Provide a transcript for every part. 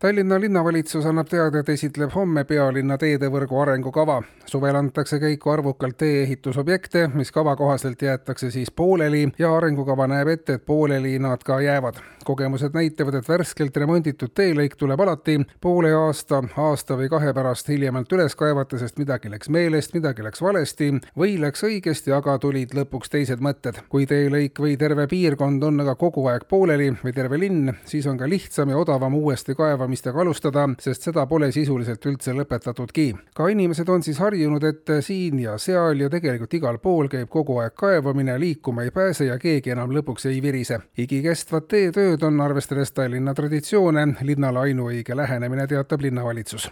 Tallinna linnavalitsus annab teada, et esitleb homme pealinna teedevõrgu arengukava. suvel antakse käiku arvukalt tee-ehitusobjekte, mis kava kohaselt jäetakse siis pooleli ja arengukava näeb ette, et pooleli nad ka jäävad. kogemused näitavad, et värskelt remonditud teelõik tuleb alati poole aasta, aasta või kahe pärast hiljemalt üles kaevata, sest midagi läks meelest, midagi läks valesti või läks õigesti, aga tulid lõpuks teised mõtted. kui teelõik või terve piirkond on aga kogu aeg pooleli või terve linn, siis on ka lihtsam ja odavam uuesti kaevamine kaevamistega alustada, sest seda pole sisuliselt üldse lõpetatudki. ka inimesed on siis harjunud, et siin ja seal ja tegelikult igal pool käib kogu aeg kaevamine, liikuma ei pääse ja keegi enam lõpuks ei virise. igikestvad teetööd on, arvestades Tallinna traditsioone, linnale ainuõige lähenemine, teatab linnavalitsus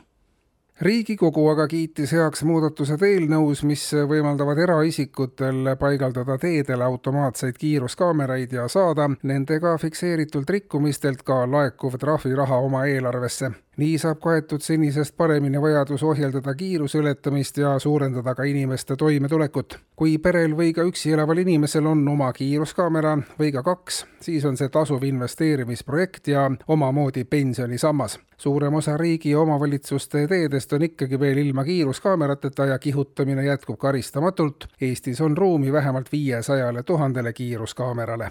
riigikogu aga kiitis heaks muudatused eelnõus, mis võimaldavad eraisikutel paigaldada teedele automaatseid kiiruskaameraid ja saada nendega fikseeritult rikkumistelt ka laekuv trahviraha oma eelarvesse nii saab kaetud senisest paremini vajadus ohjeldada kiiruse ületamist ja suurendada ka inimeste toimetulekut. Kui perel või ka üksi elaval inimesel on oma kiiruskaamera või ka kaks, siis on see tasuv investeerimisprojekt ja omamoodi pensionisammas. suurem osa riigi ja omavalitsuste teedest on ikkagi veel ilma kiiruskaamerateta ja kihutamine jätkub karistamatult. Eestis on ruumi vähemalt viiesajale tuhandele kiiruskaamerale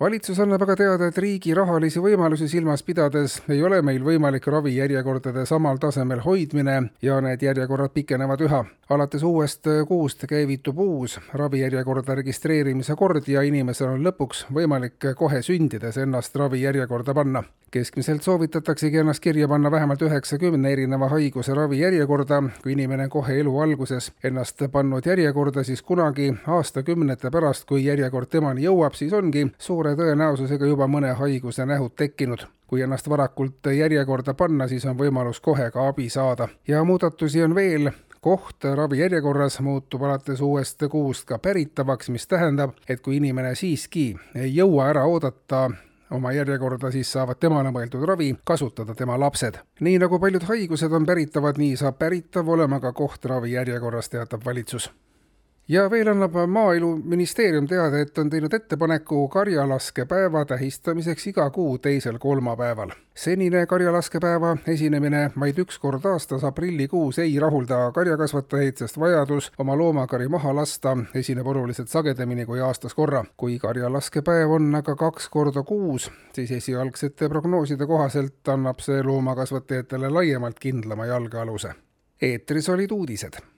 valitsus annab aga teada, et riigi rahalisi võimalusi silmas pidades ei ole meil võimalik ravijärjekordade samal tasemel hoidmine ja need järjekorrad pikenevad üha. alates uuest kuust käivitub uus ravijärjekorda registreerimise kord ja inimesel on lõpuks võimalik kohe sündides ennast ravijärjekorda panna. Keskmiselt soovitataksegi ennast kirja panna vähemalt üheksakümne erineva haiguse ravijärjekorda. kui inimene kohe elu alguses ennast pannud järjekorda, siis kunagi aastakümnete pärast, kui järjekord temani jõuab, siis ongi suure tõenäosusega juba mõne haiguse nähud tekkinud. kui ennast varakult järjekorda panna, siis on võimalus kohe ka abi saada. ja muudatusi on veel, koht ravijärjekorras muutub alates uuest kuust ka päritavaks, mis tähendab, et kui inimene siiski ei jõua ära oodata oma järjekorda, siis saavad temale mõeldud ravi kasutada tema lapsed. nii nagu paljud haigused on päritavad, nii saab päritav olema ka koht ravijärjekorras, teatab valitsus ja veel annab Maaeluministeerium teada, et on teinud ettepaneku karjalaskepäeva tähistamiseks iga kuu teisel kolmapäeval. senine karjalaskepäeva esinemine vaid üks kord aastas aprillikuus ei rahulda karjakasvatajaid, sest vajadus oma loomakari maha lasta esineb oluliselt sagedamini kui aastas korra. kui karjalaskepäev on aga kaks korda kuus, siis esialgsete prognooside kohaselt annab see loomakasvatajatele laiemalt kindlama jalgealuse. eetris olid uudised